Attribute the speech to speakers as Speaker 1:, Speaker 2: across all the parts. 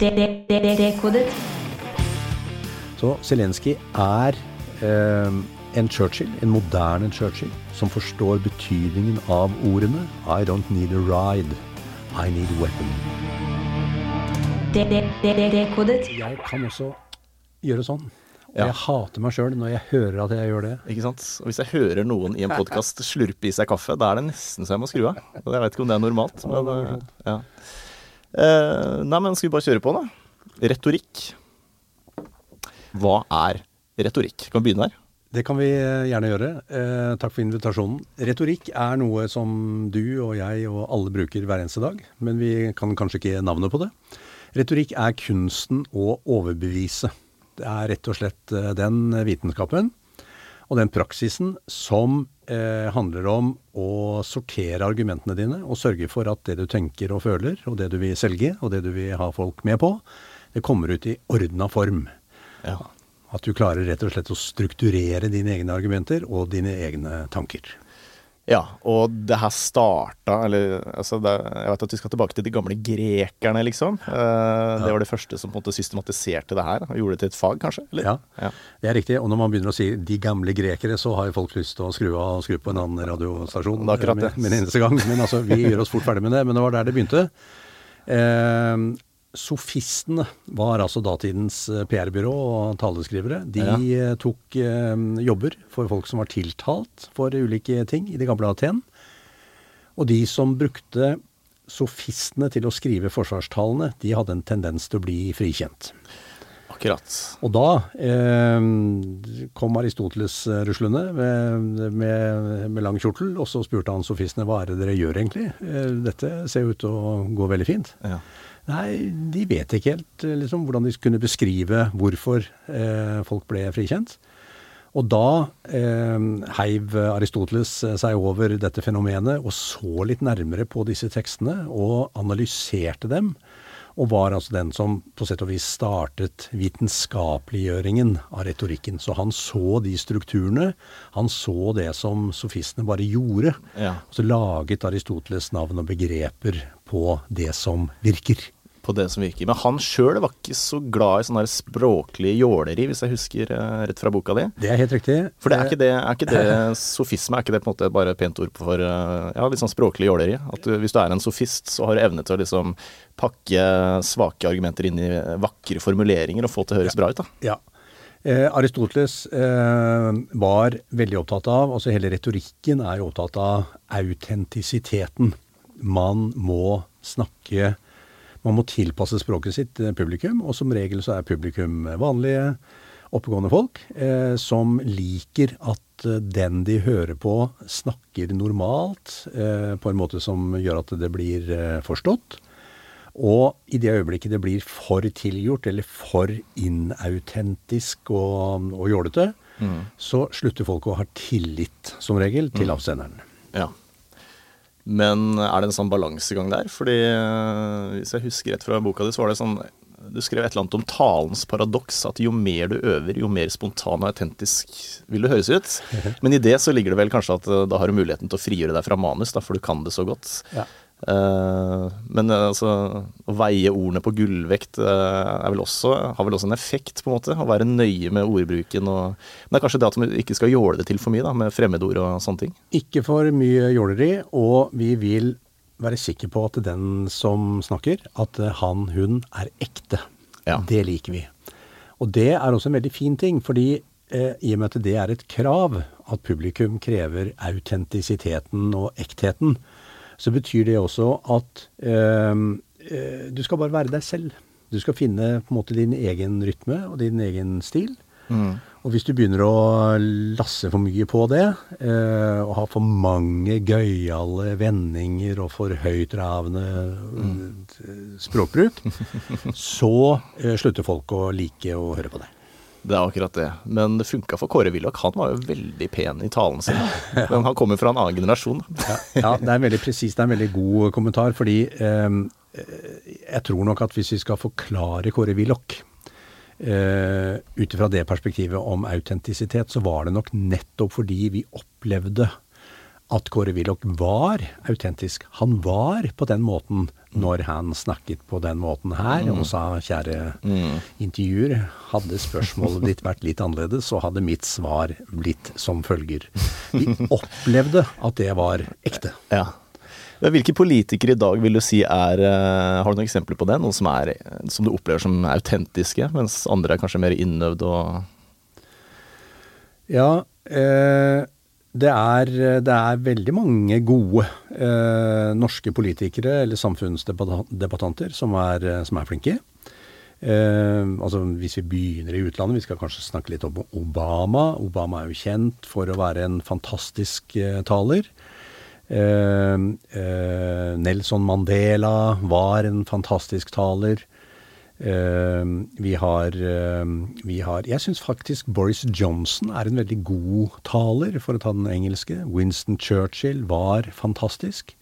Speaker 1: Dekodet.
Speaker 2: Så Zelenskyj er eh, en Churchill, en moderne Churchill, som forstår betydningen av ordene I don't need a ride, I need a weapon.
Speaker 1: Dekodet.
Speaker 2: Jeg kan også gjøre sånn. Og
Speaker 3: Ja.
Speaker 2: jeg hater meg sjøl når jeg hører at jeg gjør det.
Speaker 3: Ikke sant? Og hvis jeg hører noen i en podkast slurpe i seg kaffe, da er det nesten så jeg må skru av. Jeg vet ikke om det er normalt, men eh, ja. Eh, nei, men skal vi bare kjøre på, da? Retorikk. Hva er retorikk? Kan vi begynne der?
Speaker 2: Det kan vi eh, gjerne gjøre. Eh, takk for invitasjonen. Retorikk er noe som du og jeg og alle bruker hver eneste dag, men vi kan kanskje ikke navnet på det. Retorikk er kunsten å overbevise. Det er rett og slett eh, den vitenskapen og den praksisen som eh, handler om å sortere argumentene dine og sørge for at det du tenker og føler, og det du vil selge, og det du vil ha folk med på, det kommer ut i ordna form.
Speaker 3: Ja.
Speaker 2: At du klarer rett og slett å strukturere dine egne argumenter og dine egne tanker.
Speaker 3: Ja, og det her starta Eller altså det, jeg vet at vi skal tilbake til de gamle grekerne, liksom. Eh, Det var det første som på en måte systematiserte det her. Og gjorde det til et fag, kanskje? Eller?
Speaker 2: Ja,
Speaker 3: Ja.
Speaker 2: det er riktig. Og når man begynner å si 'de gamle grekere', så har jo folk lyst til å skru av og skru på en annen radiostasjon
Speaker 3: Det er akkurat det.
Speaker 2: med, med en eneste gang. Men altså, vi gjør oss fort ferdig med det. Men det var der det begynte. Eh, sofistene var altså datidens eh, PR-byrå og taleskrivere. De ja. tok eh, jobber for folk som var tiltalt for ulike ting i det gamle Aten. Og de som brukte sofistene til å skrive forsvarstalene, de hadde en tendens til å bli frikjent.
Speaker 3: Akkurat.
Speaker 2: Og da eh, kom Aristoteles eh, ruslende med, med, med lang kjortel, og så spurte han sofistene hva er det dere gjør egentlig? Eh, dette ser jo ut til å gå veldig fint.
Speaker 3: Ja.
Speaker 2: Nei, de vet ikke helt eh, liksom, hvordan de kunne beskrive hvorfor eh, folk ble frikjent. Og da eh, heiv Aristoteles eh, seg over dette fenomenet og så litt nærmere på disse tekstene og analyserte dem. Og var altså den som på sett og vis startet vitenskapeliggjøringen av retorikken. Så han så de strukturene. Han så det som sofistene bare gjorde.
Speaker 3: Ja.
Speaker 2: Og så laget Aristoteles navn og begreper på det som virker.
Speaker 3: På det som virker. Men han sjøl var ikke så glad i sånn språklig jåleri, hvis jeg husker eh, rett fra boka di.
Speaker 2: Det er helt riktig.
Speaker 3: For det er ikke det, er ikke det sofisme, er ikke det på en måte bare et pent ord for eh, ja, litt sånn språklig jåleri? At du, hvis du er en sofist, så har du evne til å liksom pakke svake argumenter inn i vakre formuleringer og få det til å høres bra ut, da.
Speaker 2: Ja. Eh, Aristoteles eh, var veldig opptatt av, altså hele retorikken er jo opptatt av autentisiteten. Man må snakke Man må tilpasse språket sitt til publikum, og som regel så er publikum vanlige, oppegående folk eh, som liker at eh, den de hører på, snakker normalt, eh, på en måte som gjør at det blir eh, forstått. Og i det øyeblikket det blir for tilgjort eller for inautentisk og, og jålete, så slutter folk å ha tillit, som regel, til avsenderen.
Speaker 3: Ja. Men er det en sånn balansegang der? Fordi eh, hvis jeg husker rett fra boka di, så var det sånn Du skrev et eller annet om talens paradoks, at jo mer du øver, jo mer spontan og autentisk vil du høres ut. Men i det så ligger det vel kanskje at eh, da har du muligheten til å frigjøre deg fra manus, da, for du kan det så godt.
Speaker 2: Ja.
Speaker 3: Eh, men eh, altså, å veie ordene på gullvekt eh, vel også, har vel også en effekt, på en måte. Å være nøye med ordbruken og Men det er kanskje det at man ikke skal jåle det til for mye, da, med fremmedord og sånne ting.
Speaker 2: Ikke for mye jåleri, og vi vil være sikker på at den som snakker, at han, hun er ekte.
Speaker 3: Ja.
Speaker 2: Det liker vi. Og det er også en veldig fin ting, fordi eh, i og med at det er et krav at publikum krever autentisiteten og ektheten, så betyr det også at eh, du skal bare være deg selv. Du skal finne på en måte din egen rytme og din egen stil. Og hvis du begynner å lasse for mye på det, eh, og ha for mange gøyale vendinger og for høytravende mm. språkbruk, så slutter folk å like å høre på deg.
Speaker 3: Det er akkurat det. Men det funka for Kåre Willoch. Han var jo veldig pen i talen sin. Men han kommer fra en annen generasjon.
Speaker 2: Ja, ja, det er en veldig presis, det er en veldig god kommentar, fordi eh, jeg tror nok at hvis vi skal forklare Kåre Willoch eh, ut ifra det perspektivet om autentisitet, så var det nok nettopp fordi vi opplevde at Kåre Willoch var autentisk. Han var på den måten når han snakket på den måten her og sa kjære intervjuer, hadde spørsmålet ditt vært litt annerledes, så hadde mitt svar blitt som følger. Vi opplevde at det var ekte.
Speaker 3: Ja. Hvilke politikere i dag vil du si er eh, Har du noen eksempler på det? Noen som, er, som du opplever som autentiske, mens andre er kanskje mer innøvd og
Speaker 2: Ja, eh, det, er, det er veldig mange gode eh, norske politikere eller samfunnsdebattanter som er, som er flinke. Eh, altså Hvis vi begynner i utlandet, vi skal kanskje snakke litt om Obama. Obama er jo kjent for å være en fantastisk eh, taler. Eh, eh, Nelson Mandela var en fantastisk taler. Eh, vi har, eh, vi har Jeg syns faktisk Boris Johnson er en veldig god taler, for å ta den engelske. Winston Churchill var fantastisk.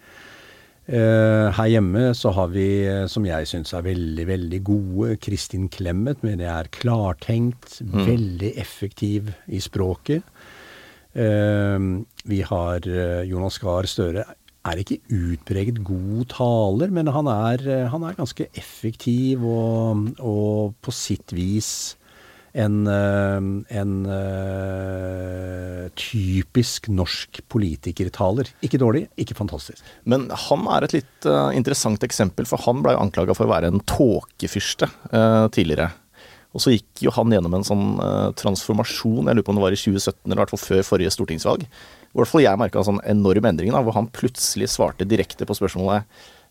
Speaker 2: Eh, her hjemme så har vi, som jeg syns er veldig, veldig gode, Kristin Clemet Men jeg er klartenkt, veldig effektiv i språket. Vi har Jonas Gahr Støre. Er ikke utpreget god taler, men han er, eh, han er ganske effektiv og, og på sitt vis en, eh, en eh, typisk norsk politikertaler. Ikke dårlig, ikke fantastisk.
Speaker 3: Men han er et litt interessant eksempel, for han ble jo anklaga for å være en tåkefyrste tidligere. Og så gikk jo han gjennom en sånn uh, transformasjon, jeg lurer på om det var i 2017, eller i hvert fall før forrige stortingsvalg. I hvert fall jeg merka en sånn enorm endring, da, hvor han plutselig svarte direkte på spørsmålet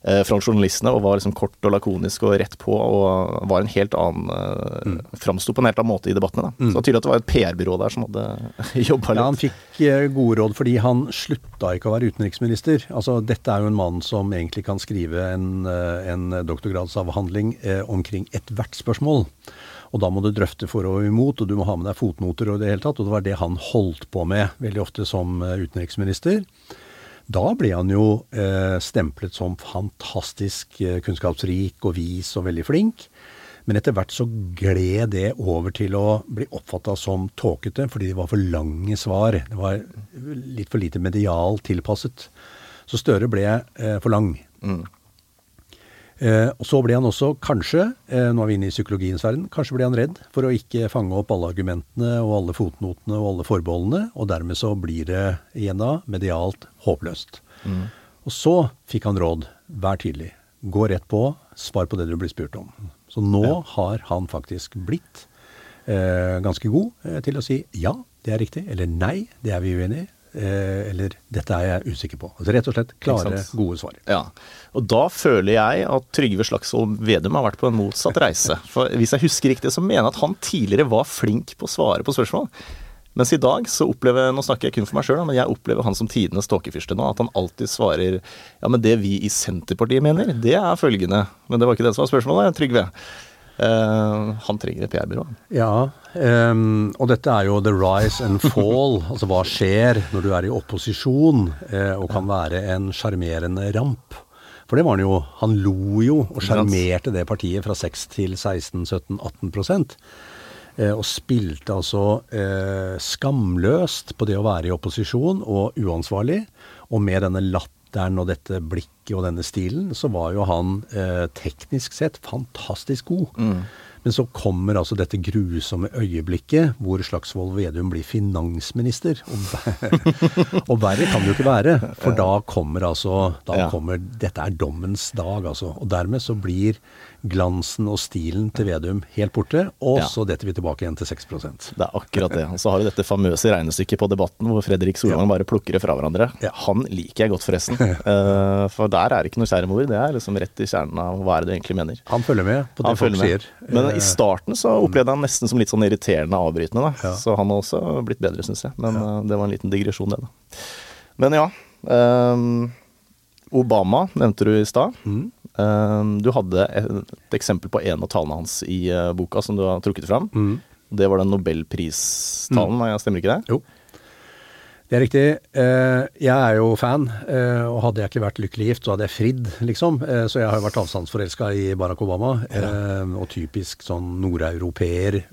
Speaker 3: uh, fra journalistene, og var liksom kort og lakonisk og rett på, og var en helt annen eh, Framsto på en helt annen måte i debattene. Da. Så det er tydelig at det var et PR-byrå der som hadde jobba litt.
Speaker 2: Ja, han fikk eh, gode råd fordi han slutta ikke å være utenriksminister. Altså, dette er jo en mann som egentlig kan skrive en, en doktorgradsavhandling omkring ethvert spørsmål. Og da må du drøfte for og imot, og du må ha med deg fotnoter og det hele tatt. Og det var det han holdt på med veldig ofte som eh, utenriksminister. Da ble han jo eh, stemplet som fantastisk eh, kunnskapsrik og vis og veldig flink. Men etter hvert så gled det over til å bli oppfatta som tåkete, fordi det var for lange svar. Det var litt for lite medial tilpasset. Så Støre ble eh, for lang. Eh, og Så ble han også, kanskje, eh, nå er vi inne i psykologiens verden, kanskje ble han redd for å ikke fange opp alle argumentene og alle fotnotene og alle forbeholdene, og dermed så blir det igjen da medialt håpløst. Og så fikk han råd, vær tydelig, gå rett på, svar på det du blir spurt om. Så nå har han faktisk blitt eh, ganske god eh, til å si ja, det er riktig, eller nei, det er vi uenig i. Eh, eller dette er jeg usikker på. Altså Rett og slett klare, gode svar.
Speaker 3: Ja, og da føler jeg at Trygve Slagsvold Vedum har vært på en motsatt reise. For hvis jeg husker riktig, så mener jeg at han tidligere var flink på å svare på spørsmål. Mens i dag så opplever Nå snakker jeg kun for meg sjøl, men jeg opplever han som tidenes tåkefyrste nå. At han alltid svarer Ja, men det vi i Senterpartiet mener, det er følgende. Men det var ikke det som var spørsmålet, Trygve. Eh, han trenger et PR-byrå.
Speaker 2: Ja, um, og dette er jo the rise and fall. altså hva skjer når du er i opposisjon eh, og kan være en sjarmerende ramp. For det var han jo. Han lo jo og sjarmerte det partiet fra 6 til 16-17-18 prosent. Eh, og spilte altså eh, skamløst på det å være i opposisjon og uansvarlig. Og med denne latteren og dette blikket blikket og denne stilen, så var jo han eh, teknisk sett fantastisk god. Men så kommer altså dette grusomme øyeblikket hvor Slagsvold Vedum blir finansminister. Og, og verre kan det jo ikke være, for da kommer altså da kommer, Dette er dommens dag, altså. Og dermed så blir glansen og stilen til Vedum helt borte, og så detter vi tilbake igjen til 6
Speaker 3: Det er akkurat det. Og så har du dette famøse regnestykket på Debatten hvor Fredrik Solvang bare plukker det fra hverandre. Han liker jeg godt, forresten. Eh, for der er det ikke noe skjær. Det er liksom rett i kjernen av hva er det du egentlig mener.
Speaker 2: Han følger med på det
Speaker 3: Han
Speaker 2: folk sier.
Speaker 3: Men
Speaker 2: Eh,
Speaker 3: i starten så opplevde han nesten som litt sånn irriterende avbrytende.
Speaker 2: Ja.
Speaker 3: Så han har også blitt bedre, syns jeg. Men ja. det var en liten digresjon, det, da. Men ja. Um, Obama nevnte du i stad.
Speaker 2: Mm.
Speaker 3: Um, du hadde et eksempel på en av talene hans i uh, boka som du har trukket fram.
Speaker 2: Mm.
Speaker 3: Det var den nobelpristalen, stemmer ikke det?
Speaker 2: Jo. Det er riktig. Eh, Jeg er jo fan, eh, og hadde jeg ikke vært lykkelig gift, så hadde jeg fridd, liksom. Eh, Så jeg har jo vært avstandsforelska i Barack Obama, ja. og typisk sånn nordeuropeer.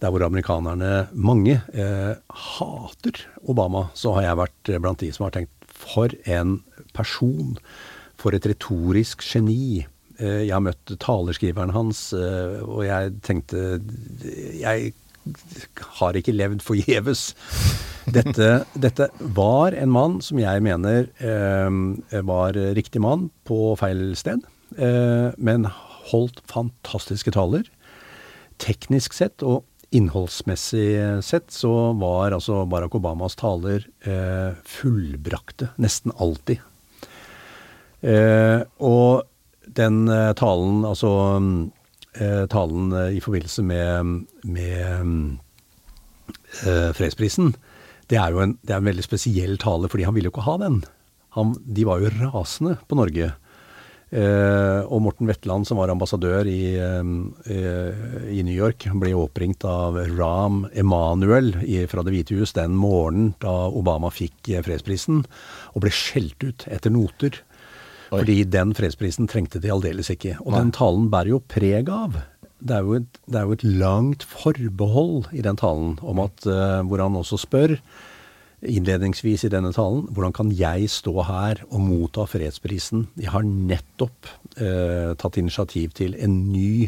Speaker 2: Der hvor amerikanerne, mange, eh, hater Obama, så har jeg vært blant de som har tenkt for en person. For et retorisk geni. Eh, Jeg har møtt talerskriveren hans, og jeg tenkte Jeg har ikke levd forgjeves. Dette, dette var en mann som jeg mener eh, var riktig mann på feil sted, eh, men holdt fantastiske taler. Teknisk sett og innholdsmessig sett så var altså Barack Obamas taler eh, fullbrakte, nesten alltid. Eh, og den eh, talen, altså talen eh, i forbindelse med, med eh, fredsprisen, det er jo en, det er en veldig spesiell tale, fordi han ville jo ikke ha den. Han, de var jo rasende på Norge. Eh, og Morten Wetland, som var ambassadør i, eh, i New York, ble oppringt av Ram Emanuel fra Det hvite hus den morgenen da Obama fikk eh, fredsprisen, og ble skjelt ut etter noter.
Speaker 3: Oi.
Speaker 2: Fordi den fredsprisen trengte de aldeles ikke. Og den talen bærer jo preg av. Det er jo et, det er jo et langt forbehold i den talen, om at, uh, hvor han også spør innledningsvis i denne talen hvordan kan jeg stå her og motta fredsprisen? Jeg har nettopp uh, tatt initiativ til en ny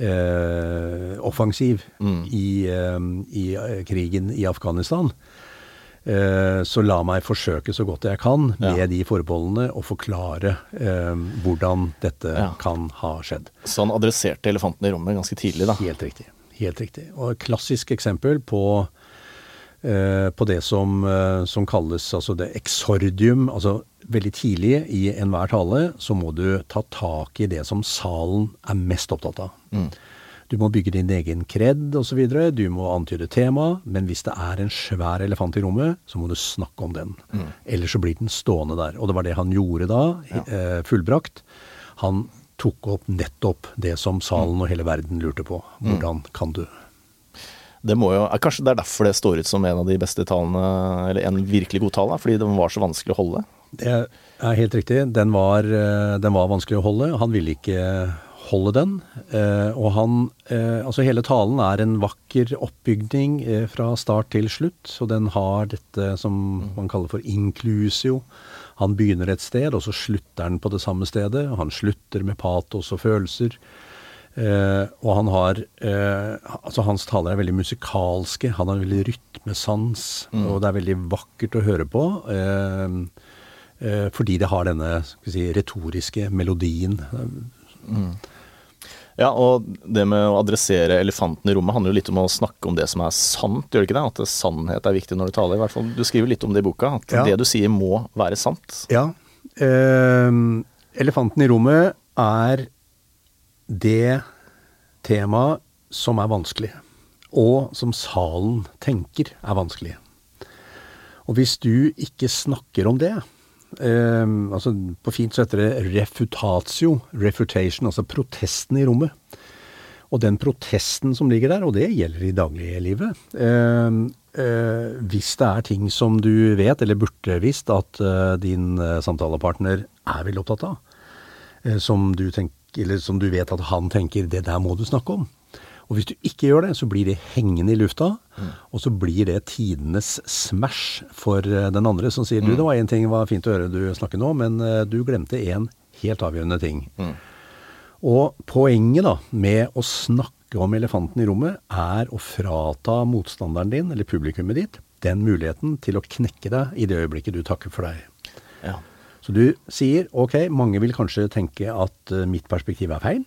Speaker 2: uh, offensiv i, eh, i eh, krigen i Afghanistan. Eh, så la meg forsøke så godt jeg kan med
Speaker 3: Ja.
Speaker 2: de forbeholdene å forklare eh, hvordan dette
Speaker 3: Ja.
Speaker 2: kan ha skjedd.
Speaker 3: Så han adresserte elefanten i rommet ganske tidlig, da.
Speaker 2: Helt riktig. Helt riktig. Og et klassisk eksempel på, eh, på det som, eh, som kalles altså det exordium. Altså veldig tidlig i enhver tale så må du ta tak i det som salen er mest opptatt av. Du må bygge din egen kred osv. Du må antyde tema. Men hvis det er en svær elefant i rommet, så må du snakke om den. Ellers så blir den stående der. Og det var det han gjorde da, eh, fullbrakt. Han tok opp nettopp det som salen og hele verden lurte på. Hvordan kan du?
Speaker 3: Det må jo, er Kanskje det er derfor det står ut som en av de beste talene, eller en virkelig god tale, fordi den var så vanskelig å holde.
Speaker 2: Det er helt riktig. Den var, eh, den var vanskelig å holde. Han ville ikke holde den. Eh, og han eh, Altså hele talen er en vakker oppbygning eh, fra start til slutt. Og den har dette som man kaller for inclusio. Han begynner et sted, og så slutter han på det samme stedet. og Han slutter med patos og følelser. Eh, og han har eh, Altså, hans taler er veldig musikalske. Han har veldig rytmesans, og det er veldig vakkert å høre på. Eh, eh, fordi det har denne si, retoriske melodien.
Speaker 3: Ja, og det med å adressere elefanten i rommet handler jo litt om å snakke om det som er sant, gjør det ikke det? At sannhet er viktig når du taler. I hvert fall, Du skriver litt om det i boka, at
Speaker 2: Ja.
Speaker 3: det du sier må være sant.
Speaker 2: Ja. Eh, elefanten i rommet er det temaet som er vanskelig, og som salen tenker er vanskelig. Og hvis du ikke snakker om det eh, altså På fint så heter det refutatio, refutation, altså protesten i rommet. Og den protesten som ligger der, og det gjelder i dagliglivet eh, eh, Hvis det er ting som du vet, eller burde visst, at eh, din eh, samtalepartner er veldig opptatt av, eh, som, du tenk, eller som du vet at han tenker 'det der må du snakke om', Og hvis du ikke gjør det, så blir det hengende i lufta, og så blir det tidenes smash for eh, den andre som sier du, det var én ting, det var fint å høre du snakke nå, men eh, du glemte én helt avgjørende ting. Og poenget da med å snakke om elefanten i rommet, er å frata motstanderen din, eller publikummet ditt, den muligheten til å knekke deg i det øyeblikket du takker for deg.
Speaker 3: Ja.
Speaker 2: Så du sier ok, mange vil kanskje tenke at eh, mitt perspektiv er feil.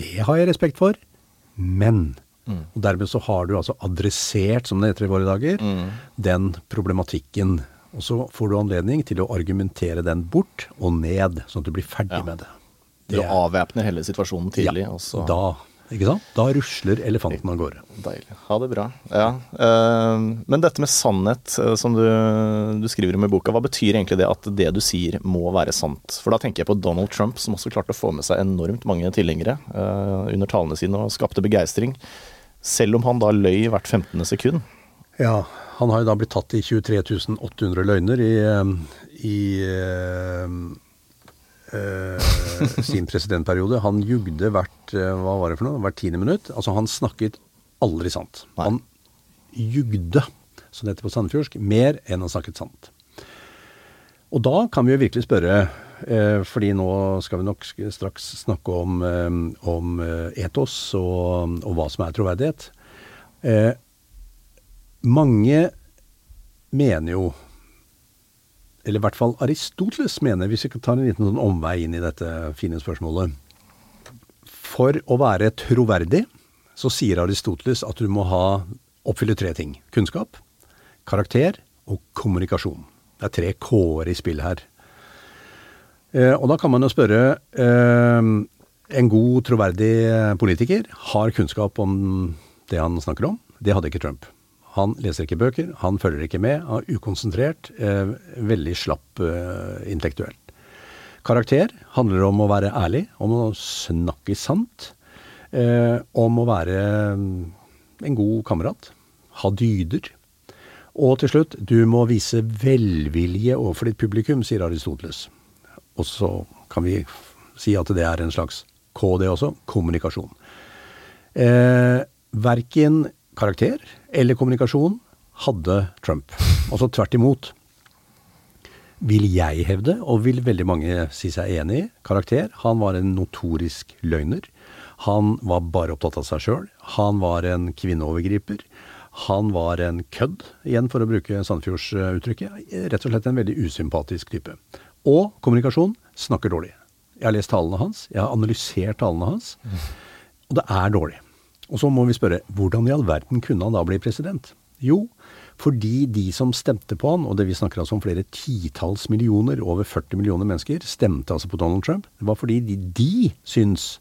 Speaker 2: Det har jeg respekt for. Men Og dermed så har du altså adressert, som det heter i våre dager, den problematikken. Og så får du anledning til å argumentere den bort og ned, sånn at du blir ferdig
Speaker 3: Ja.
Speaker 2: med det.
Speaker 3: Du avvæpner hele situasjonen tidlig,
Speaker 2: ja,
Speaker 3: og så
Speaker 2: da, ikke sant? Da rusler elefanten av gårde.
Speaker 3: Deilig. Ha det bra. Ja. eh, men dette med sannhet, eh, som du, du skriver om i boka, hva betyr egentlig det at det du sier må være sant? For da tenker jeg på Donald Trump, som også klarte å få med seg enormt mange tilhengere eh, under talene sine og skapte begeistring. Selv om han da løy hvert 15. sekund.
Speaker 2: Ja, han har jo da blitt tatt i 23 800 løgner i, i eh, sin presidentperiode. Han jugde hvert eh, hva var det for noe, hvert tiende minutt. Altså Han snakket aldri sant.
Speaker 3: Nei.
Speaker 2: Han jugde, som det heter på sandefjordsk, mer enn han snakket sant. Og da kan vi jo virkelig spørre, eh, fordi nå skal vi nok straks snakke om, eh, om eh, etos og, og hva som er troverdighet. Eh, mange mener jo, eller i hvert fall Aristoteles mener, hvis vi kan ta en liten sånn omvei inn i dette fine spørsmålet For å være troverdig, så sier Aristoteles at du må ha oppfylle tre ting. Kunnskap, karakter og kommunikasjon. Det er tre k-er i spill her. Eh, og da kan man jo spørre eh, En god, troverdig politiker har kunnskap om det han snakker om. Det hadde ikke Trump. Han leser ikke bøker, han følger ikke med, han er ukonsentrert, eh, veldig slapp eh, intellektuelt. Karakter handler om å være ærlig, om å snakke sant, eh, om å være mm, en god kamerat, ha dyder. Og til slutt, du må vise velvilje overfor ditt publikum, sier Aristoteles. Og så kan vi si at det er en slags KD også, kommunikasjon. Eh, verken karakter eller kommunikasjon hadde Trump. Altså tvert imot. Vil jeg hevde, og vil veldig mange si seg enig i, karakter. Han var en notorisk løgner. Han var bare opptatt av seg sjøl. Han var en kvinneovergriper. Han var en kødd, igjen for å bruke Sandefjordsuttrykket. Rett og slett en veldig usympatisk type. Og kommunikasjon snakker dårlig. Jeg har lest talene hans, jeg har analysert talene hans, og det er dårlig. Og så må vi spørre, hvordan i all verden kunne han da bli president? Jo, fordi de som stemte på han, og det vi snakker altså om flere titalls millioner, over 40 millioner mennesker, stemte altså på Donald Trump. Det var fordi de, de syns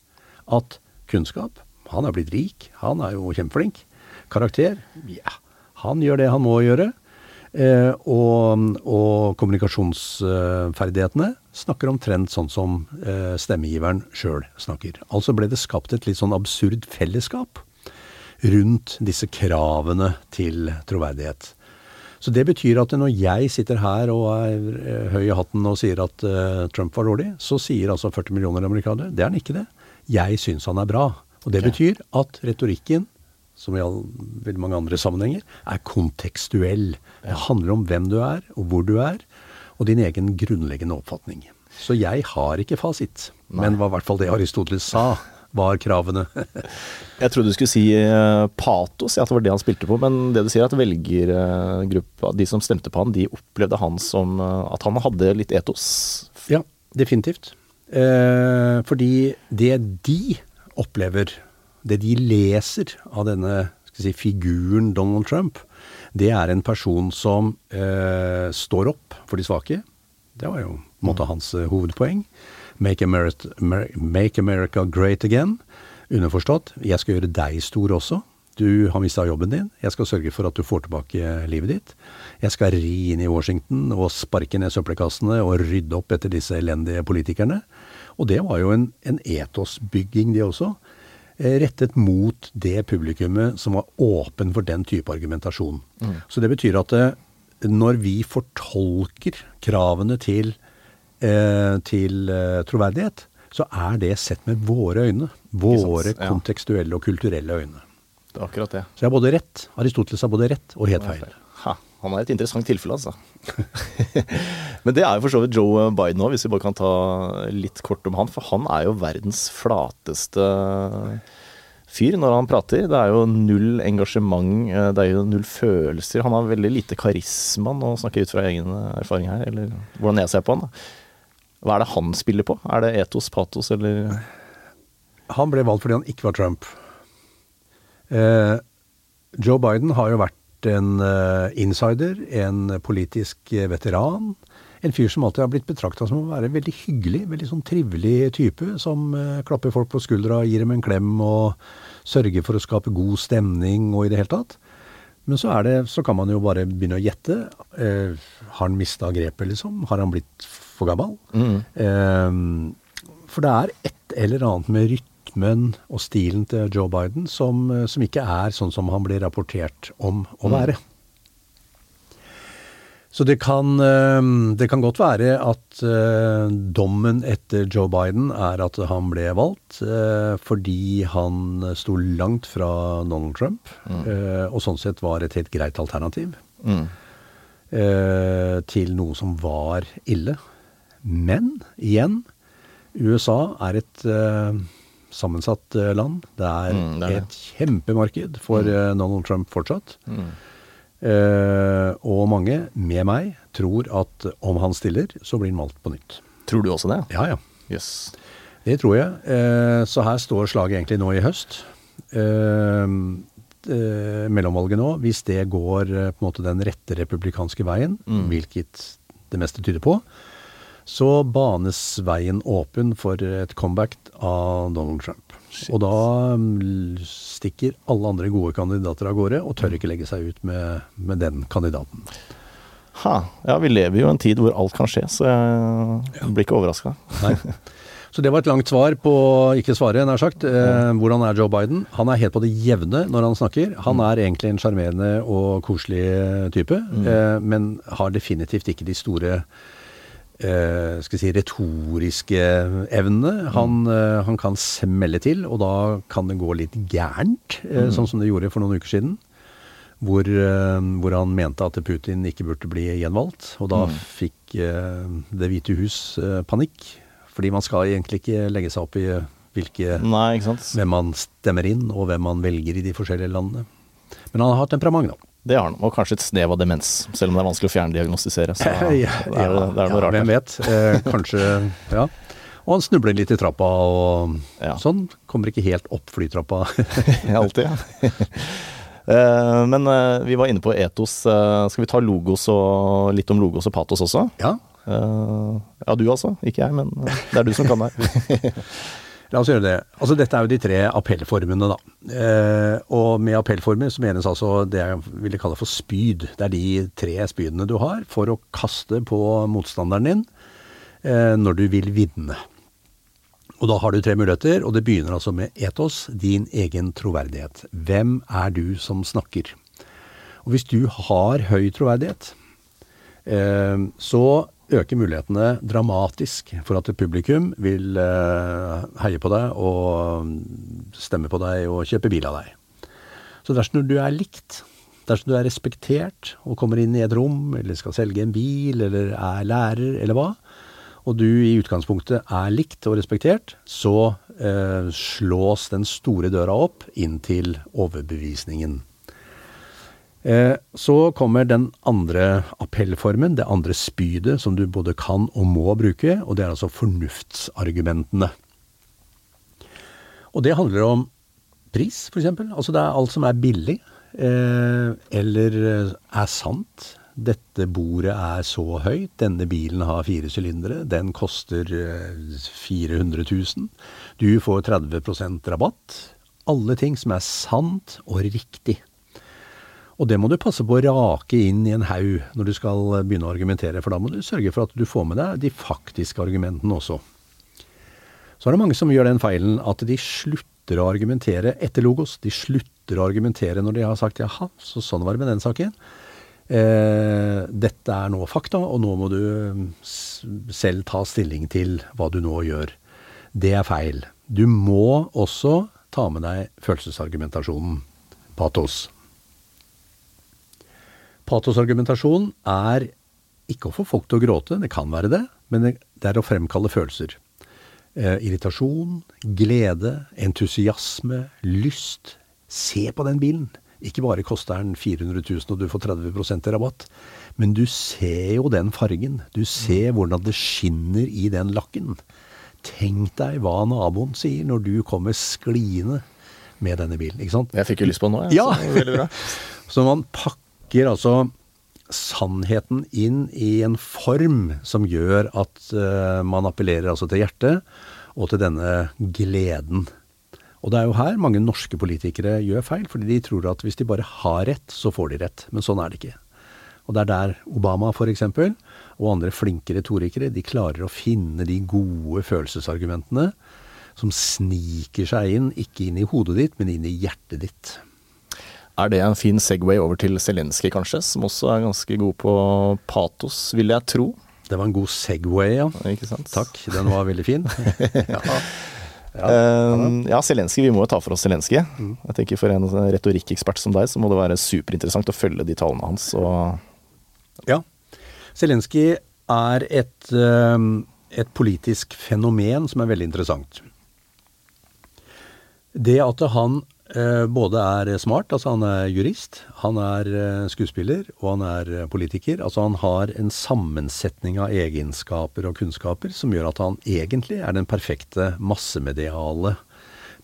Speaker 2: at kunnskap Han er blitt rik, han er jo kjempeflink. Karakter ja, han gjør det han må gjøre. Eh, og, og kommunikasjonsferdighetene snakker omtrent sånn som eh, stemmegiveren sjøl snakker. Altså ble det skapt et litt sånn absurd fellesskap rundt disse kravene til troverdighet. Så det betyr at når jeg sitter her og er eh, høy i hatten og sier at eh, Trump var dårlig, så sier altså 40 millioner amerikanere det er han ikke det. Jeg syns han er bra. Og det betyr at retorikken, som i all, veldig mange andre sammenhenger, er kontekstuell. Det handler om hvem du er, og hvor du er, og din egen grunnleggende oppfatning. Så jeg har ikke fasit, men hva i hvert fall det Aristoteles sa, var kravene.
Speaker 3: Jeg trodde du skulle si eh, patos, ja, at det var det han spilte på. Men det du sier, at velgergruppa, de som stemte på han, de opplevde han som eh, at han hadde litt etos.
Speaker 2: Ja, definitivt. Eh, fordi det de opplever, det de leser av denne si, figuren Donald Trump, det er en person som eh, står opp for de svake. Det var jo på en måte hans eh, hovedpoeng. Make America, Amer- make America great again. Underforstått, jeg skal gjøre deg stor også. Du har mista jobben din. Jeg skal sørge for at du får tilbake livet ditt. Jeg skal ri inn i Washington og sparke ned søppelkassene og rydde opp etter disse elendige politikerne. Og det var jo en, en etosbygging, det også. Eh, Rettet mot det publikummet som var åpen for den type argumentasjon. Så det betyr at eh, når vi fortolker kravene til, eh, til troverdighet, så er det sett med våre øyne. Våre
Speaker 3: Ja.
Speaker 2: kontekstuelle og kulturelle øyne.
Speaker 3: Det er akkurat det.
Speaker 2: Så jeg har både rett. Aristoteles har både rett og helt feil.
Speaker 3: Ha, han er et interessant tilfelle, altså. Men det er jo for så vidt Joe Biden òg, hvis vi bare kan ta litt kort om han. For han er jo verdens flateste fyr når han prater. Det er jo null engasjement, eh, det er jo null følelser. Han har veldig lite karisma, nå snakker jeg ut fra egen erfaring her, eller hvordan jeg ser på han. Hva er det han spiller på? Er det etos, patos, eller
Speaker 2: Han ble valgt fordi han ikke var Trump. Eh, Joe Biden har jo vært en eh, insider, en politisk veteran. En fyr som alltid har blitt betrakta som å være veldig hyggelig, veldig sånn trivelig type. Som eh, klapper folk på skuldra, gir dem en klem og sørger for å skape god stemning og i det hele tatt. Men så, er det, så kan man jo bare begynne å gjette. Eh, har han mista grepet, liksom? Har han blitt for gammel? Eh, for det er et eller annet med rytmen og stilen til Joe Biden som, eh, som ikke er sånn som han blir rapportert om å være. Så det kan, eh, det kan godt være at eh, dommen etter Joe Biden er at han ble valgt fordi han sto langt fra Donald Trump, mm. og sånn sett var et helt greit alternativ mm. til noe som var ille. Men igjen, USA er et sammensatt eh, land. Det er,
Speaker 3: Mm, det er det.
Speaker 2: et kjempemarked for mm. Donald Trump fortsatt. Eh, og mange, med meg, tror at om han stiller, så blir han valgt på nytt.
Speaker 3: Tror du også det?
Speaker 2: Ja, ja.
Speaker 3: Yes.
Speaker 2: Det tror jeg. Eh, så her står slaget egentlig nå i høst. Eh, eh, mellomvalget nå, hvis det går eh, på en måte den rette republikanske veien, hvilket det meste tyder på, så banes veien åpen for et comeback av Donald Trump. Og da mm, stikker alle andre gode kandidater av gårde, og tør ikke legge seg ut med, med den kandidaten.
Speaker 3: Ha. Ja, vi lever jo i en tid hvor alt kan skje, så jeg blir ikke overraska.
Speaker 2: Så det var et langt svar på ikke svaret, nær sagt. Eh, hvordan er Joe Biden? Han er helt på det jevne når han snakker. Han er egentlig en sjarmerende og koselig type, eh, men har definitivt ikke de store eh, skal si, retoriske evnene. Han, eh, han kan smelle til, og da kan det gå litt gærent, eh, sånn som det gjorde for noen uker siden. Hvor, eh, hvor han mente at Putin ikke burde bli gjenvalgt. Og da fikk eh, Det hvite hus eh, panikk. Fordi man skal egentlig ikke legge seg opp i hvilke,
Speaker 3: Nei,
Speaker 2: hvem man stemmer inn, og hvem man velger i de forskjellige landene. Men han har temperament, da.
Speaker 3: Det har han. Og kanskje et snev av demens, selv om det er vanskelig å fjerndiagnostisere. Så det er, det er noe
Speaker 2: ja,
Speaker 3: rart.
Speaker 2: Hvem vet. Eh, kanskje Ja. Og han snubler litt i trappa og
Speaker 3: Ja.
Speaker 2: sånn. Kommer ikke helt opp flytrappa.
Speaker 3: Alltid, ja. Eh, Men eh, vi var inne på etos. Eh, Skal vi ta logos og litt om logos og patos også?
Speaker 2: ja.
Speaker 3: Ja, du altså. Ikke jeg, men det er du som kan det.
Speaker 2: La oss gjøre det. Altså Dette er jo de tre appellformene, da. Eh, og med appellformer så menes altså det jeg ville kalle for spyd. Det er de tre spydene du har for å kaste på motstanderen din eh, når du vil vinne. Og da har du tre muligheter, og det begynner altså med etos, din egen troverdighet. Hvem er du som snakker? Og hvis du har høy troverdighet, eh, så øker mulighetene dramatisk for at publikum vil eh, heie på deg og stemme på deg og kjøpe bil av deg. Så dersom du er likt, dersom du er respektert og kommer inn i et rom, eller skal selge en bil, eller er lærer, eller hva, og du i utgangspunktet er likt og respektert, så eh, slås den store døra opp inn til overbevisningen. Eh, så kommer den andre appellformen, det andre spydet som du både kan og må bruke, og det er altså fornuftsargumentene. Og det handler om pris, f.eks. Altså det er alt som er billig, eh, eller eh, er sant. Dette bordet er så høyt, denne bilen har fire sylindere, den koster eh, 400 000. Du får 30% rabatt. Alle ting som er sant og riktig. Og det må du passe på å rake inn i en haug når du skal begynne å argumentere, for da må du sørge for at du får med deg de faktiske argumentene også. Så er det mange som gjør den feilen at de slutter å argumentere etter logos. De slutter å argumentere når de har sagt jaha, så sånn var det med den saken. Eh, dette er nå fakta, og nå må du mm, selv ta stilling til hva du nå gjør. Det er feil. Du må også ta med deg følelsesargumentasjonen. Patos. Patosargumentasjon er ikke å få folk til å gråte, det kan være det, men det er å fremkalle følelser. Eh, irritasjon, glede, entusiasme, lyst. Se på den bilen. Ikke bare koster den 400 000 og du får 30% rabatt, men du ser jo den fargen. Du ser hvordan det skinner i den lakken. Tenk deg hva naboen sier når du kommer skliende med denne bilen. ikke sant?
Speaker 3: Jeg fikk jo lyst på den nå, jeg.
Speaker 2: Ja.
Speaker 3: Så.
Speaker 2: Så man pakker altså sannheten inn i en form som gjør at eh, man appellerer altså til hjertet og til denne gleden. Og det er jo her mange norske politikere gjør feil, fordi de tror at hvis de bare har rett, så får de rett. Men sånn er det ikke. Og det er der Obama f.eks. og andre flinke retorikere de klarer å finne de gode følelsesargumentene som sniker seg inn, ikke inn i hodet ditt, men inn i hjertet ditt.
Speaker 3: Er det en fin Segway over til Zelenskyj, kanskje, som også er ganske god på patos, vil jeg tro?
Speaker 2: Det var en god Segway, ja.
Speaker 3: Ikke sant?
Speaker 2: Takk, den var veldig fin. ja.
Speaker 3: Eh, ja, Zelenskyj, vi må jo ta for oss Zelenskyj.
Speaker 2: Mm.
Speaker 3: Jeg tenker For en retorikkekspert som deg, så må det være superinteressant å følge de talene hans. Og
Speaker 2: Ja. Zelenskyj er et, eh, et politisk fenomen som er veldig interessant. Det at han både er smart, altså han er jurist, han er eh, skuespiller og han er eh, politiker. Altså han har en sammensetning av egenskaper og kunnskaper som gjør at han egentlig er den perfekte massemediale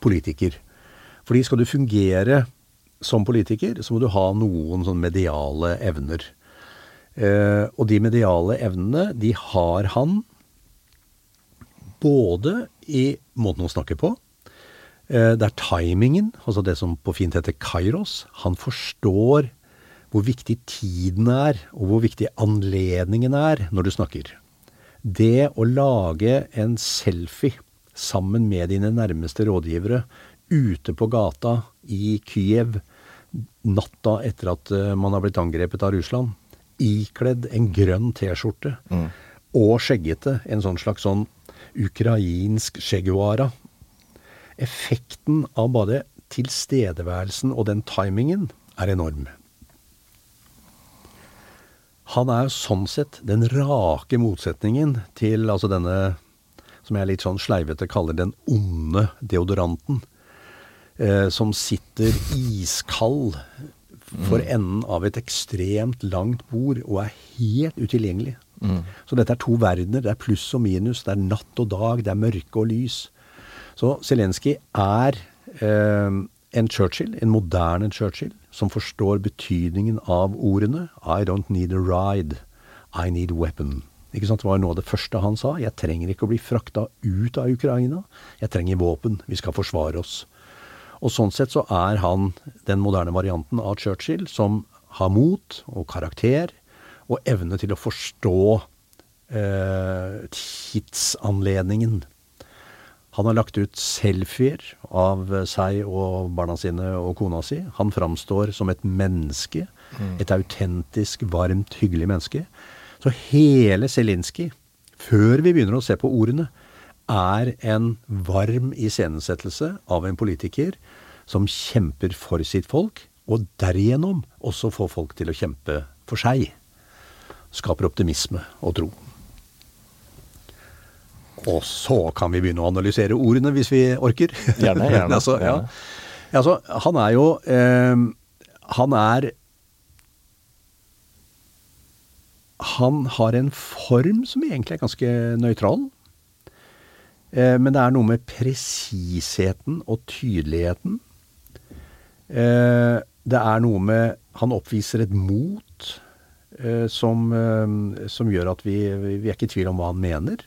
Speaker 2: politiker. Fordi skal du fungere som politiker, så må du ha noen sånn mediale evner. Eh, og de mediale evnene, de har han både i måten å snakke på, eh, det er timingen, altså det som på fint heter kairos. Han forstår hvor viktig tiden er, og hvor viktig anledningen er når du snakker. Det å lage en selfie sammen med dine nærmeste rådgivere ute på gata i Kyiv natta etter at eh, man har blitt angrepet av Russland, ikledd en grønn T-skjorte og skjeggete, en sånn slags sånn ukrainsk skjeggwara. Effekten av bare tilstedeværelsen og den timingen er enorm. Han er sånn sett den rake motsetningen til altså denne, som jeg litt sånn sleivete kaller den onde deodoranten, eh, som sitter iskald for enden av et ekstremt langt bord og er helt utilgjengelig. Så dette er to verdener. Det er pluss og minus. Det er natt og dag. Det er mørke og lys. Så Zelenskyj er eh, en Churchill, en moderne Churchill, som forstår betydningen av ordene I don't need a ride, I need weapon. Ikke sant? Det var noe av det første han sa. Jeg trenger ikke å bli frakta ut av Ukraina. Jeg trenger våpen. Vi skal forsvare oss. Og sånn sett så er han den moderne varianten av Churchill som har mot og karakter og evne til å forstå eh, tidsanledningen. Han har lagt ut selfier av seg og barna sine og kona si. Han framstår som et menneske. Et autentisk, varmt, hyggelig menneske. Så hele Zelinskyj, før vi begynner å se på ordene, er en varm iscenesettelse av en politiker som kjemper for sitt folk, og derigjennom også får folk til å kjempe for seg. Skaper optimisme og tro. Og så kan vi begynne å analysere ordene, hvis vi orker.
Speaker 3: Gjerne, gjerne,
Speaker 2: altså, ja. altså, han er jo eh, Han er Han har en form som egentlig er ganske nøytral. Eh, men det er noe med presisheten og tydeligheten. Eh, det er noe med Han oppviser et mot eh, som, eh, som gjør at vi, vi er ikke i tvil om hva han mener.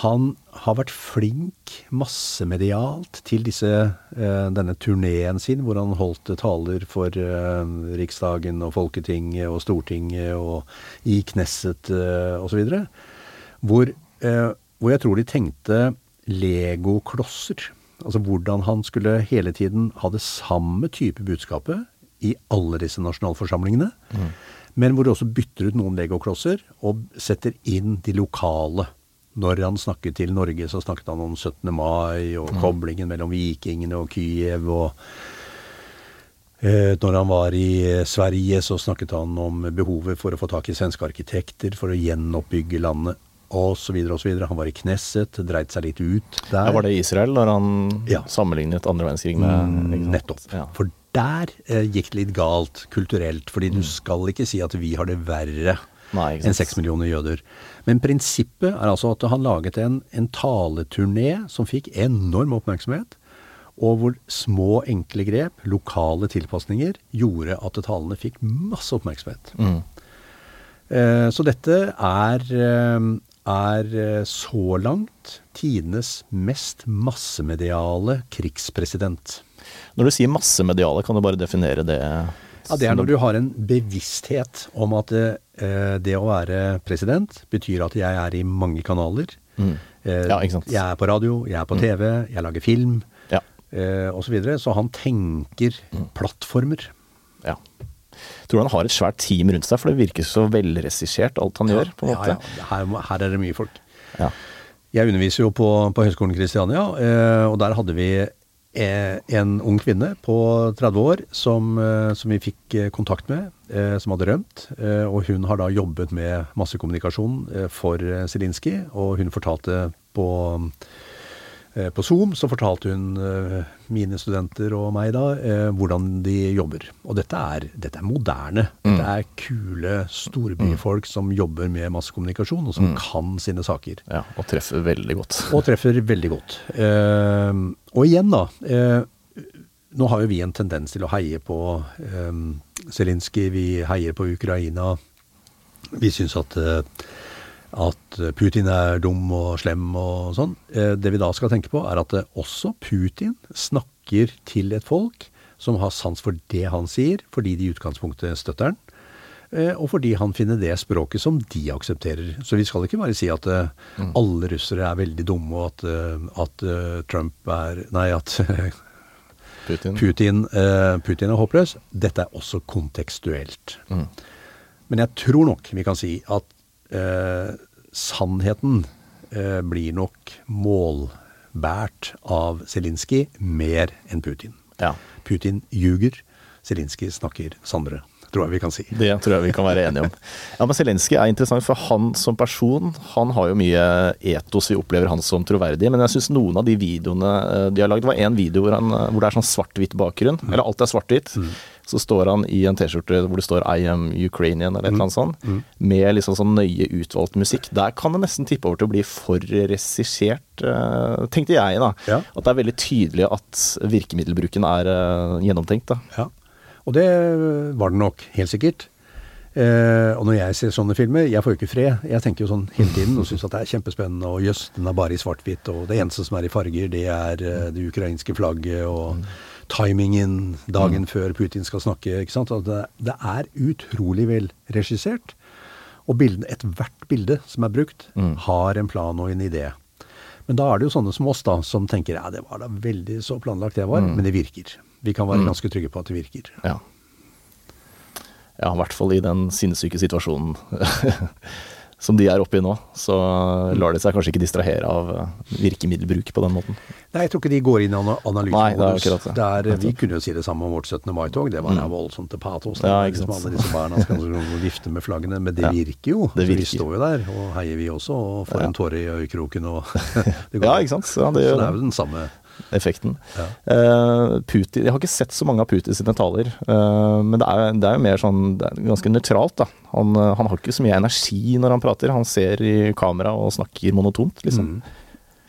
Speaker 2: Han har vært flink massemedialt til disse, eh, denne turneen sin, hvor han holdt taler for eh, Riksdagen og Folketinget og Stortinget og i Knesset eh, osv. Hvor, eh, hvor jeg tror de tenkte legoklosser. Altså hvordan han skulle hele tiden ha det samme type budskapet i alle disse nasjonalforsamlingene. Men hvor de også bytter ut noen legoklosser og setter inn de lokale Når han snakket til Norge, så snakket han om 17. mai og koblingen mellom vikingene og Kyiv. og eh, når han var i eh, Sverige, så snakket han om behovet for å få tak i svenske arkitekter for å gjenoppbygge landet osv. osv. Han var i Knesset, dreit seg litt ut der.
Speaker 3: Ja, var det Israel når han
Speaker 2: Ja.
Speaker 3: sammenlignet andre verdenskrig med
Speaker 2: Mm. Nettopp.
Speaker 3: Ja.
Speaker 2: For der eh, gikk det litt galt kulturelt. Fordi du skal ikke si at vi har det verre
Speaker 3: Nei,
Speaker 2: enn seks millioner jøder. Men prinsippet er altså at han laget en, en taleturné som fikk enorm oppmerksomhet. Og hvor små, enkle grep, lokale tilpasninger, gjorde at talene fikk masse oppmerksomhet.
Speaker 3: Mm.
Speaker 2: Eh, så dette er, eh, er eh, så langt tidenes mest massemediale krigspresident.
Speaker 3: Når du sier massemediale, kan du bare definere det?
Speaker 2: Ja, Det er når du har en bevissthet om at eh, det å være president betyr at jeg er i mange kanaler.
Speaker 3: Mm.
Speaker 2: Eh,
Speaker 3: Ja, ikke sant.
Speaker 2: Jeg er på radio, jeg er på TV, jeg lager film
Speaker 3: Ja.
Speaker 2: eh, osv. Så, videre. så han tenker
Speaker 3: Mm.
Speaker 2: plattformer.
Speaker 3: ja. Tror du han har et svært team rundt seg, for det virker så velregissert alt han gjør, på en måte.
Speaker 2: Ja, ja. Her, her er det mye folk.
Speaker 3: Ja.
Speaker 2: Jeg underviser jo på, på Høgskolen Kristiania, eh, og der hadde vi en ung kvinne på 30 år som, eh, som vi fikk eh, kontakt med, eh, som hadde rømt. Eh, og hun har da jobbet med massekommunikasjon eh, for eh, Zelinskyj, og hun fortalte på eh, på Zoom så fortalte hun eh, mine studenter og meg da eh, hvordan de jobber. Og dette er, dette er moderne. Dette er kule storbyfolk som jobber med massekommunikasjon, og som kan sine saker.
Speaker 3: ja. Og treffer veldig godt.
Speaker 2: Og treffer veldig godt. Eh, og igjen, da. Eh, nå har jo vi en tendens til å heie på eh, Zelinskyj, vi heier på Ukraina. Vi syns at, eh, at Putin er dum og slem og sånn. Eh, det vi da skal tenke på, er at eh, også Putin snakker til et folk som har sans for det han sier, fordi de i utgangspunktet støtter han. Eh, Og fordi han finner det språket som de aksepterer. Så vi skal ikke bare si at eh, alle russere er veldig dumme, og at, eh, at eh, Trump er Nei, at
Speaker 3: Putin.
Speaker 2: Putin, eh, Putin er håpløs. Dette er også kontekstuelt.
Speaker 3: Mm.
Speaker 2: Men jeg tror nok vi kan si at eh, sannheten eh, blir nok målbært av Zelinskyj mer enn Putin.
Speaker 3: Ja.
Speaker 2: Putin ljuger, Zelinskyj snakker sannere, tror jeg vi kan si.
Speaker 3: Det tror jeg vi kan være enige om. Ja, men Zelenskyj er interessant, for han som person han har jo mye etos vi opplever han som troverdig. Men jeg syns noen av de videoene eh, de har lagd var én video hvor, han, eh, hvor det er sånn svart-hvitt bakgrunn.
Speaker 2: Mm.
Speaker 3: Eller alt er svart-hvitt. Så står han i en T-skjorte hvor det står 'I am Ukrainian' eller et eller annet sånt.
Speaker 2: Mm.
Speaker 3: Med liksom sånn nøye utvalgt musikk. Der kan det nesten tippe over til å bli for regissert, eh, tenkte jeg da.
Speaker 2: Ja.
Speaker 3: At det er veldig tydelig at virkemiddelbruken er eh, gjennomtenkt. da.
Speaker 2: Ja, og det var den nok, helt sikkert. Eh, og når jeg ser sånne filmer, jeg får jo ikke fred. Jeg tenker jo sånn hele tiden og syns at det er kjempespennende. Og jøss, den er bare i svart-hvitt, og det eneste som er i farger, det er eh, det ukrainske flagget og timingen dagen før Putin skal snakke. ikke sant? Altså, det, det er utrolig vel regissert. Og bildene, ethvert bilde som er brukt, har en plan og en idé. Men da er det jo sånne som oss da, som tenker ja, det var da veldig så planlagt det var, men det virker. Vi kan være ganske trygge på at det virker.
Speaker 3: Ja. Ja, i hvert fall i den sinnssyke situasjonen som de er oppe i nå. Så lar de seg kanskje ikke distrahere av eh, virkemiddelbruk på den måten.
Speaker 2: Nei, jeg tror ikke de går inn i analysemodus. er- vi kunne jo si det samme om vårt 17. mai-tog. Det var mm. voldsomt til patos.
Speaker 3: Ja,
Speaker 2: liksom alle disse barna skal vifte med flaggene. Men det
Speaker 3: Ja,
Speaker 2: virker jo.
Speaker 3: det
Speaker 2: Så vi står jo der og heier vi også, og får
Speaker 3: Ja.
Speaker 2: en tåre i øyekroken og det går
Speaker 3: Ja, ikke sant? Ja, det
Speaker 2: Så det er jo den samme
Speaker 3: Effekten.
Speaker 2: Ja.
Speaker 3: Eh, Putin, jeg har ikke sett så mange av Putin sine taler, eh, men det er, det er jo mer sånn ganske nøytralt. da. Han, eh, han har ikke så mye energi når han prater. Han ser i kamera og snakker monotont, liksom.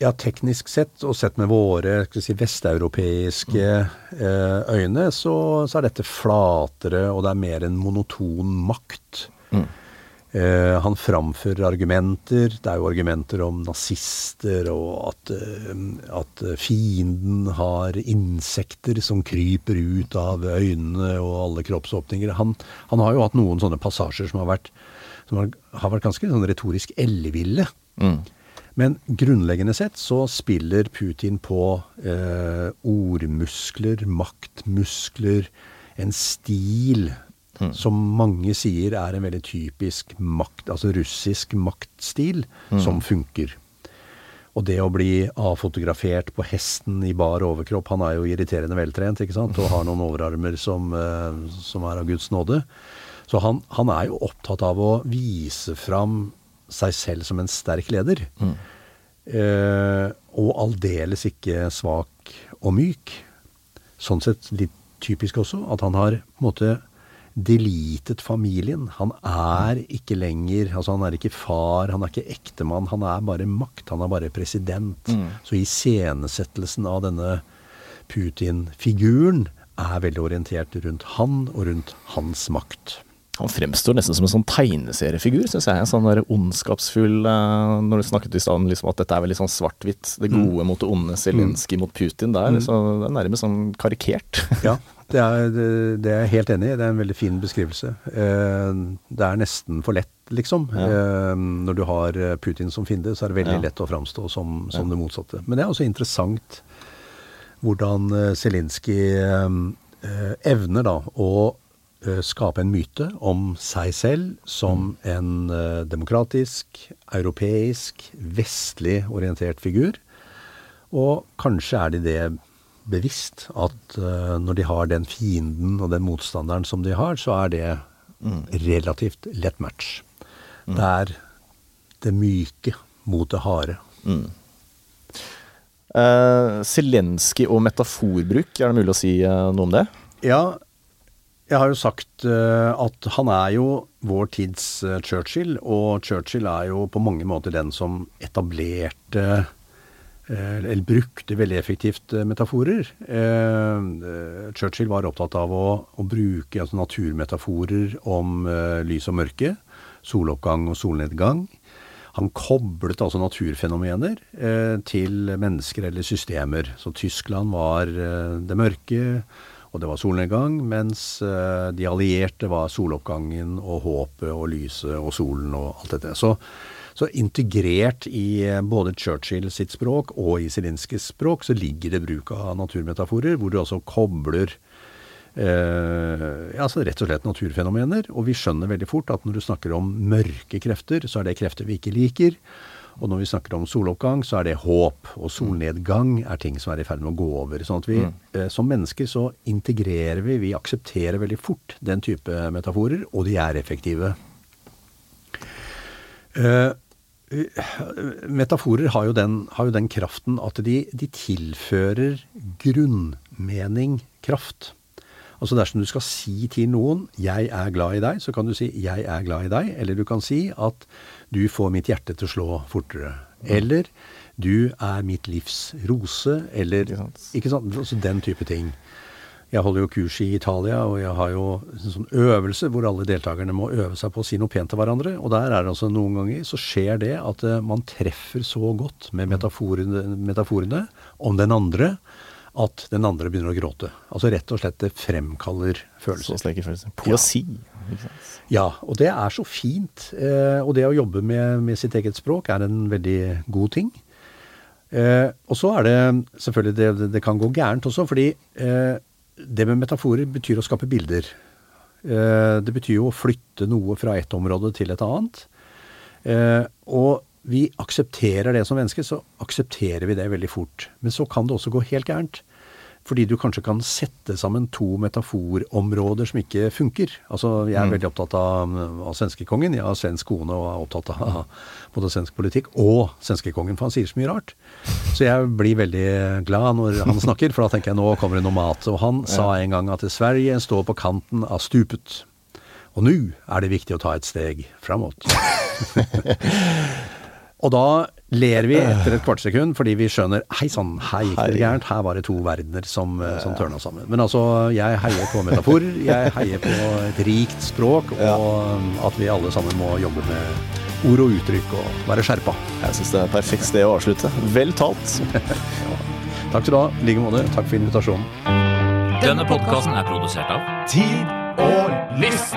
Speaker 2: Ja, teknisk sett, og sett med våre skal si, vesteuropeiske eh, øyne, så, så er dette flatere, og det er mer en monoton makt. Eh, han framfører argumenter. Det er jo argumenter om nazister, og at, eh, at fienden har insekter som kryper ut av øynene og alle kroppsåpninger. Han, han har jo hatt noen sånne passasjer som har vært, som har, har vært ganske sånn retorisk elleville. Men grunnleggende sett så spiller Putin på eh, ordmuskler, maktmuskler, en stil som mange sier er en veldig typisk makt, altså russisk maktstil, som funker. Og det å bli avfotografert på hesten i bar overkropp Han er jo irriterende veltrent ikke sant? og har noen overarmer som, eh, som er av Guds nåde. Så han, han er jo opptatt av å vise fram seg selv som en sterk leder. Eh, og aldeles ikke svak og myk. Sånn sett litt typisk også at han har på en måte deletet familien. Han er ikke lenger Altså, han er ikke far, han er ikke ektemann. Han er bare makt. Han er bare president. Så iscenesettelsen av denne Putin-figuren er veldig orientert rundt han og rundt hans makt.
Speaker 3: Han fremstår nesten som en sånn tegneseriefigur, syns jeg. En sånn der ondskapsfull eh, Når du snakket i stad om liksom at dette er veldig sånn svart-hvitt. Det gode mot det onde, Zelenskyj mot Putin. Det er, liksom, det er nærmest sånn karikert.
Speaker 2: Ja, det er, det, det er jeg helt enig i. Det er en veldig fin beskrivelse. Eh, det er nesten for lett, liksom. Eh, når du har eh, Putin som fiende, så er det veldig
Speaker 3: Ja.
Speaker 2: lett å framstå som, som det motsatte. Men det er også interessant hvordan Zelenskyj eh, evner da å skape en myte om seg selv som en eh, demokratisk, europeisk, vestlig orientert figur. Og kanskje er de det bevisst, at uh, når de har den fienden og den motstanderen som de har, så er det relativt lett match. Det er det myke mot det harde.
Speaker 3: Uh, Zelenskyj og metaforbruk, er det mulig å si uh, noe om det?
Speaker 2: Ja, jeg har jo sagt at han er jo vår tids Churchill, og Churchill er jo på mange måter den som etablerte eller brukte veldig effektivt eh, metaforer. Eh, eh, Churchill var opptatt av å, å bruke altså, naturmetaforer om eh, lys og mørke, soloppgang og solnedgang. Han koblet altså naturfenomener eh, til mennesker eller systemer. Så Tyskland var eh, det mørke, og det var solnedgang, mens eh, de allierte var soloppgangen og håpet og lyset og solen og alt dette. Så, så integrert i eh, både Churchill sitt språk og i Zelenskyjs språk så ligger det bruk av naturmetaforer, hvor du altså kobler Eh, altså rett og slett naturfenomener. Og vi skjønner veldig fort at når du snakker om mørke krefter, så er det krefter vi ikke liker. Og når vi snakker om soloppgang, så er det håp. Og solnedgang er ting som er i ferd med å gå over. Sånn at vi eh, som mennesker så integrerer vi, vi aksepterer veldig fort den type metaforer, og de er effektive. Eh, metaforer har jo, den, har jo den kraften at de, de tilfører grunnmening kraft. Altså dersom du skal si til noen 'jeg er glad i deg', så kan du si 'jeg er glad i deg', eller du kan si at 'du får mitt hjerte til å slå fortere'. Eller 'du er mitt livs rose', eller
Speaker 3: Ikke sant.
Speaker 2: Ikke sant? Altså den type ting. Jeg holder jo kurs i Italia, og jeg har jo en sånn øvelse hvor alle deltakerne må øve seg på å si noe pent til hverandre. Og der er det altså noen ganger så skjer det at eh, man treffer så godt med metaforene, metaforene om den andre at den andre begynner å gråte. Altså rett og slett det fremkaller
Speaker 3: Så
Speaker 2: følelser.
Speaker 3: sterke følelser. Poesi.
Speaker 2: Ja, og det er så fint. Eh, og det å jobbe med, med sitt eget språk er en veldig god ting. Eh, og så er det selvfølgelig det, det, det kan gå gærent også, fordi eh, det med metaforer betyr å skape bilder. Eh, det betyr jo å flytte noe fra ett område til et annet. Eh, og vi aksepterer det som mennesker, så aksepterer vi det veldig fort. Men så kan det også gå helt gærent. Fordi du kanskje kan sette sammen to metaforområder som ikke funker. Altså, Jeg er veldig opptatt av, av svenskekongen. Jeg har svensk kone og er opptatt av både svensk politikk og svenskekongen, for han sier så mye rart. Så jeg blir veldig glad når han snakker, for da tenker jeg nå kommer det noe mat. Og han sa en gang at Sverige står på kanten av stupet. Og nå er det viktig å ta et steg framåt. Og da ler vi etter et kvart sekund, fordi vi skjønner Hei sann, her gikk det gærent. Her var det to verdener som, eh, som tørna sammen. Men altså, jeg heier på metaforer. Jeg heier på et rikt språk, og at vi alle sammen må jobbe med ord og uttrykk og være skjerpa.
Speaker 3: Jeg syns det er et perfekt sted å avslutte. Vel talt.
Speaker 2: Takk skal du ha. I like måte. Takk for invitasjonen.
Speaker 4: Denne podkasten er produsert av Tid og Lyst.